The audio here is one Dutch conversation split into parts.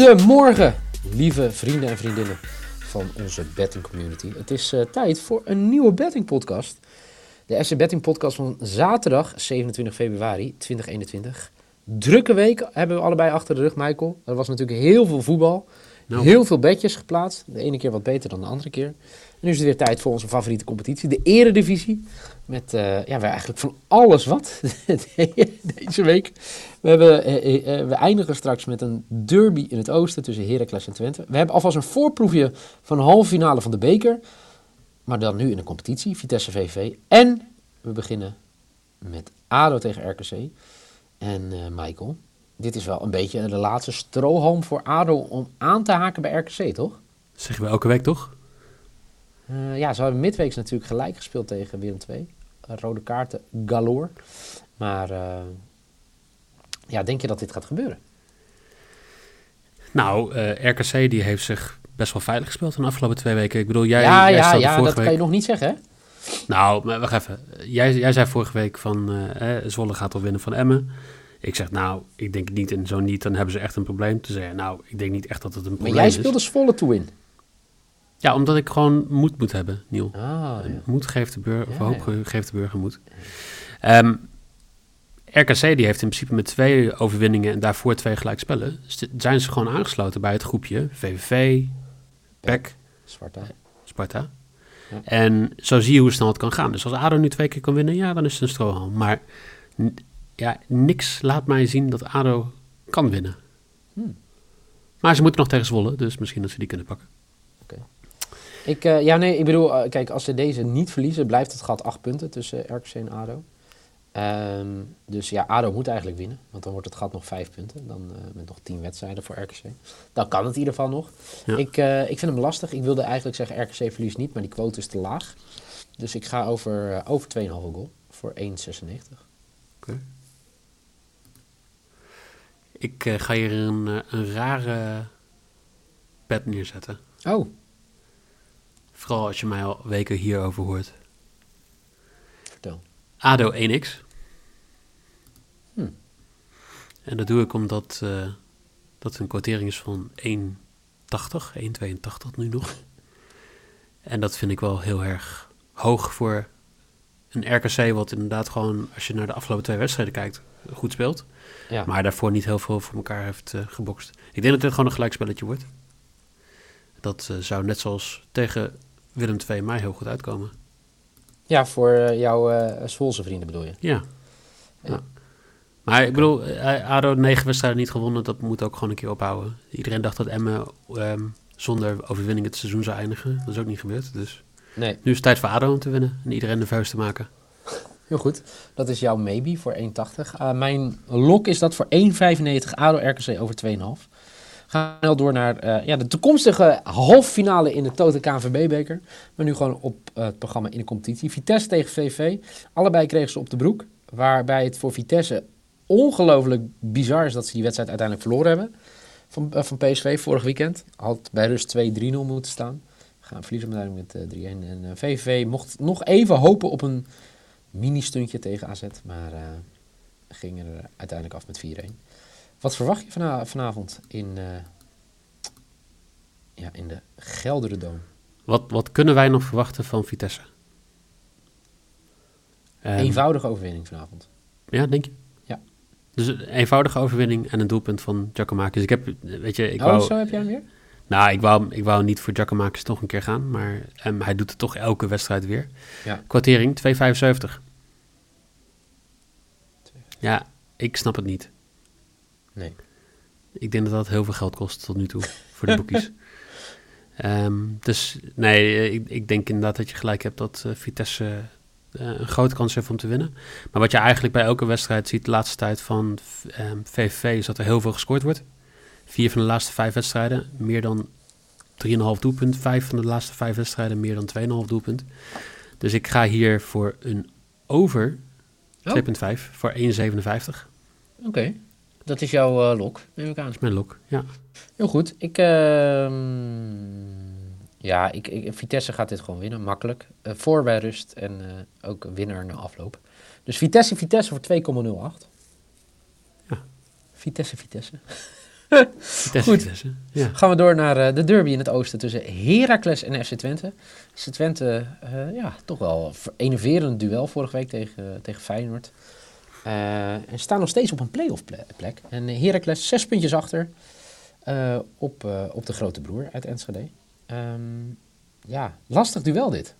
Goedemorgen, lieve vrienden en vriendinnen van onze betting community. Het is uh, tijd voor een nieuwe betting podcast. De SC Betting podcast van zaterdag 27 februari 2021. Drukke week hebben we allebei achter de rug, Michael. Er was natuurlijk heel veel voetbal. Nou. Heel veel bedjes geplaatst. De ene keer wat beter dan de andere keer. Nu is het weer tijd voor onze favoriete competitie, de Eredivisie. Met uh, ja, we eigenlijk van alles wat deze week. We, hebben, uh, uh, we eindigen straks met een derby in het oosten tussen Heracles en Twente. We hebben alvast een voorproefje van de halve finale van de beker. Maar dan nu in de competitie, Vitesse VV. En we beginnen met ADO tegen RKC. En Michael, dit is wel een beetje de laatste strohalm voor ADO om aan te haken bij RKC, toch? Dat zeggen we elke week, toch? Uh, ja, ze hebben midweeks natuurlijk gelijk gespeeld tegen Willem II. Uh, rode kaarten galore. Maar uh, ja, denk je dat dit gaat gebeuren? Nou, RKC die heeft zich best wel veilig gespeeld in de afgelopen twee weken. Ik bedoel, jij, ja, jij ja, ja, dat week... kan je nog niet zeggen, hè? Nou, maar wacht even. Jij, jij zei vorige week van eh, Zwolle gaat al winnen van Emmen. Ik zeg, nou, ik denk niet en zo niet, dan hebben ze echt een probleem. Te zeggen, nou, ik denk niet echt dat het een probleem is. Maar jij speelde Zwolle toe in? Ja, omdat ik gewoon moed moet hebben, Niel. Ah, ja. Moed geeft de burger, ja, hoop ja. geeft de burger moed. Um, RKC die heeft in principe met twee overwinningen en daarvoor twee gelijkspellen, zijn ze gewoon aangesloten bij het groepje VVV, PEC, Sparta. Sparta. Ja. En zo zie je hoe snel het kan gaan. Dus als ADO nu twee keer kan winnen, ja, dan is het een strohalm. Maar ja, niks laat mij zien dat ADO kan winnen. Hmm. Maar ze moeten nog tegen Zwolle, dus misschien dat ze die kunnen pakken. Oké. Ik, uh, ja, nee, ik bedoel, uh, kijk, als ze deze niet verliezen, blijft het gat acht punten tussen RKC en ADO. Um, dus ja, ADO moet eigenlijk winnen, want dan wordt het gat nog vijf punten. Dan uh, met nog tien wedstrijden voor RKC. Dan kan het in ieder geval nog. Ja. Ik, ik vind hem lastig. Ik wilde eigenlijk zeggen RKC verliest niet, maar die quote is te laag. Dus ik ga over, over 2,5 goal voor 1,96. Okay. Ik ga hier een, een rare bed neerzetten. Oh. Vooral als je mij al weken hierover hoort. Vertel. ADO 1x. Hm. En dat doe ik omdat uh, dat een quotering is van 1,80, 1,82 nu nog. En dat vind ik wel heel erg hoog voor een RKC, wat inderdaad gewoon, als je naar de afgelopen twee wedstrijden kijkt, goed speelt. Ja. Maar daarvoor niet heel veel voor elkaar heeft uh, gebokst. Ik denk dat dit gewoon een gelijkspelletje wordt. Dat uh, zou net zoals tegen Willem II mij heel goed uitkomen. Ja, voor uh, jouw uh, Zwolse vrienden bedoel je? Ja. ja. ja. Maar ik bedoel, uh, ADO negen wedstrijden niet gewonnen, dat moet ook gewoon een keer ophouden. Iedereen dacht dat Emmen um, zonder overwinning het seizoen zou eindigen. Dat is ook niet gebeurd, dus... Nee. Nu is het tijd voor ADO om te winnen en iedereen de vuist te maken. Heel goed. Dat is jouw maybe voor 1,80. Uh, mijn lok is dat voor 1,95 ADO RKC over 2,5. Gaan snel door naar uh, ja, de toekomstige halffinale in de Tote KNVB-beker. Maar nu gewoon op uh, het programma in de competitie. Vitesse tegen VV. Allebei kregen ze op de broek. Waarbij het voor Vitesse ongelooflijk bizar is dat ze die wedstrijd uiteindelijk verloren hebben. Van, uh, van PSV vorig weekend. Had bij rust 2-3-0 moeten staan. Gaan verliezen met 3-1. En VV mocht nog even hopen op een mini-stuntje tegen AZ. Maar ging er uiteindelijk af met 4-1. Wat verwacht je vana vanavond in, uh, ja, in de Gelderdoom? Wat, wat kunnen wij nog verwachten van Vitesse? Um, eenvoudige overwinning vanavond. Ja, denk je? Ja. Dus een eenvoudige overwinning en een doelpunt van Giacomakis. Ik heb, weet je, ik oh, wou... zo heb jij hem weer? Nou, ik wou, ik wou niet voor Giacomakis toch een keer gaan, maar um, hij doet het toch elke wedstrijd weer. Ja. Kwartering 2,75. Ja, ik snap het niet. Nee. Ik denk dat dat heel veel geld kost tot nu toe voor de boekies. Ehm, dus nee, eh, ik, ik denk inderdaad dat je gelijk hebt dat eh, Vitesse eh, een grote kans heeft om te winnen. Maar wat je eigenlijk bij elke wedstrijd ziet de laatste tijd van ehm, VVV is dat er heel veel gescoord wordt. Vier van de laatste vijf wedstrijden meer dan 3,5 doelpunt. Vijf van de laatste vijf wedstrijden meer dan 2,5 doelpunt. Dus ik ga hier voor een over Oh. 2,5 voor 1,57. Oké, dat is jouw eh, lok, neem ik aan. Dat is mijn lok. Ja. Heel goed. Ik, ehm, ja, ik, ik, Vitesse gaat dit gewoon winnen, makkelijk. Eh, voor bij rust en eh, ook winnaar na afloop. Dus Vitesse, Vitesse voor 2,08. Ja. Vitesse, Vitesse. Vitesse, Goed. Vitesse. Ja. Gaan we door naar de derby in het oosten tussen Heracles en FC Twente. FC Twente, ja, toch wel een ver- enerverend duel vorige week tegen, tegen Feyenoord. Eh, en staan nog steeds op een play-off ple- plek. En eh, Heracles zes puntjes achter eh, op, op de grote broer uit Enschede. Ehm, ja, lastig duel dit.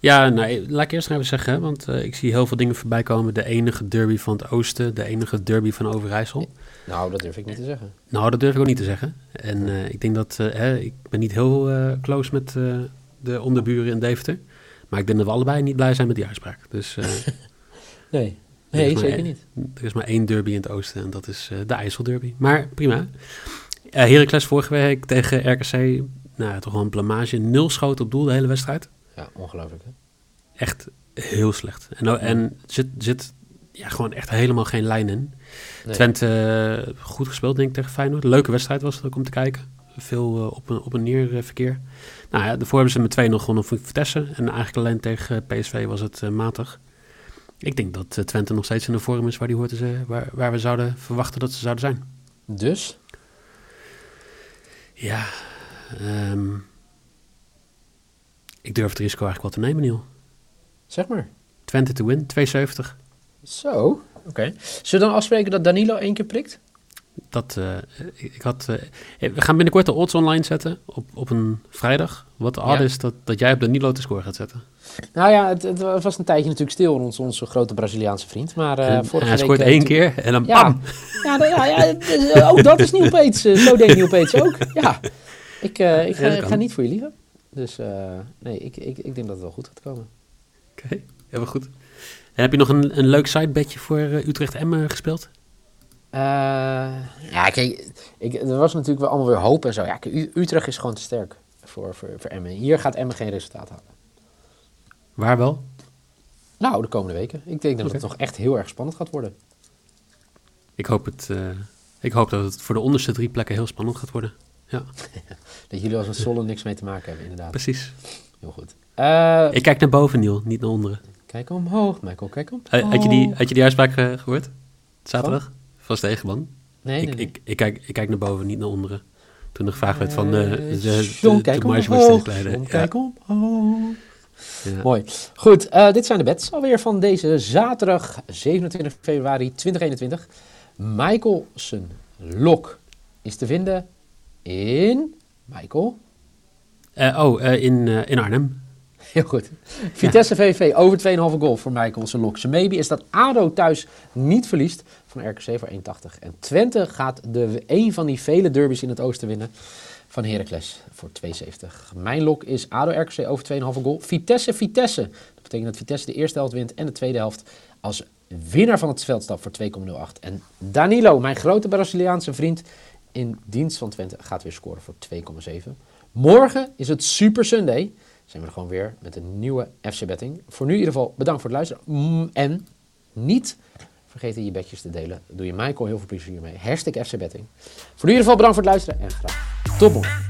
Ja, nou, laat ik eerst even zeggen, want ik zie heel veel dingen voorbij komen. De enige derby van het oosten, de enige derby van Overijssel. Nou, dat durf ik niet te zeggen. Nou, dat durf ik ook niet te zeggen. En ik denk dat, hè, ik ben niet heel close met de onderburen in Deventer. Maar ik denk dat we allebei niet blij zijn met die uitspraak. Dus Nee, nee zeker één- niet. Er is maar één derby in het oosten en dat is eh, de IJsselderby. Maar prima. Eh Heracles vorige week tegen RKC, nou ja, toch wel een blamage. Nul schoten op doel de hele wedstrijd. Ja, ongelooflijk hè? Echt heel slecht. En, en zit, zit ja, gewoon echt helemaal geen lijn in. Nee. Twente eh, goed gespeeld denk ik tegen Feyenoord. Leuke wedstrijd was het ook om te kijken. Veel op, en, op en neer verkeer. Nou ja, daarvoor hebben ze met 2 nog gewonnen van Vitesse. En eigenlijk alleen tegen PSV was het matig. Ik denk dat eh, Twente nog steeds in de vorm is waar, die hoort te zijn, waar, waar we zouden verwachten dat ze zouden zijn. Dus, Ja, ehm, ik durf het risico eigenlijk wel te nemen, Niel. zeg maar. Twente to win, 270. Zo, oké. Zullen we dan afspreken dat Danilo één keer prikt? Dat, eh, ik, had, eh, we gaan binnenkort de odds online zetten op, op een vrijdag. Wat de odd Ja. is dat, dat jij op Danilo te score gaat zetten. Nou ja, het, het was een tijdje natuurlijk stil rond onze grote Braziliaanse vriend. Maar eh en, en vorige hij scoort eh, één keer en dan Ja, bam! ja, nou ja, ja eh, ook dat is niet opeens. eh, zo deed opeens ook. Ja, ik, eh, ik, ga, niet voor je liegen. Dus eh, nee, ik, ik, ik denk dat het wel goed gaat komen. Oké, helemaal goed. En heb je nog een, een leuk sidebedje voor eh, Utrecht-Emmen gespeeld? Eh, ja, kijk, ik, er was natuurlijk wel allemaal weer hoop en zo. Ja, kijk, Utrecht is gewoon te sterk voor, voor, voor Emmen. Hier gaat Emmen geen resultaat halen. Waar wel? Nou, de komende weken. Ik denk dat het nog echt heel erg spannend gaat worden. Ik hoop, het, eh, ik hoop dat het voor de onderste drie plekken heel spannend gaat worden. Ja, Dat jullie als een Zolle niks mee te maken hebben, inderdaad. precies. Heel goed. Eh, Ik kijk naar boven, Niel, niet naar onderen. Kijk omhoog, Michael, kijk omhoog. Had, je die, had je die uitspraak eh, gehoord? Zaterdag? Van Stegenman? Nee, nee, ik, nee. Ik, ik, kijk, ik kijk naar boven, niet naar onderen. Toen er gevraagd werd van Eh, de, de, de, John, de, kijk omhoog. John, Ja, kijk omhoog. ja. Mooi. Goed, eh, dit zijn de bets alweer van deze zaterdag 27 februari 2021. Michaelsen Lok is te vinden in... Michael? Eh, oh, eh, in, eh, in Arnhem. Heel goed. Vitesse VV over 2,5 goal voor Michaelsen Lok. Zijn maybe is dat ADO thuis niet verliest van RKC voor 1,80. En Twente gaat de, een van die vele derbies in het oosten winnen van Heracles voor 2,70. Mijn lok is ADO RKC over 2,5 goal. Vitesse Vitesse. Dat betekent dat Vitesse de eerste helft wint en de tweede helft als winnaar van het veldstap voor 2,08. En Danilo, mijn grote Braziliaanse vriend in dienst van Twente, gaat weer scoren voor 2,7. Morgen is het Super Sunday. Zijn we er gewoon weer met een nieuwe FC Betting. Voor nu in ieder geval bedankt voor het luisteren. Mm, En niet vergeten je bedjes te delen. Doe je Michael heel veel plezier mee. Hashtag FC Betting. Voor nu in ieder geval bedankt voor het luisteren en graag tot.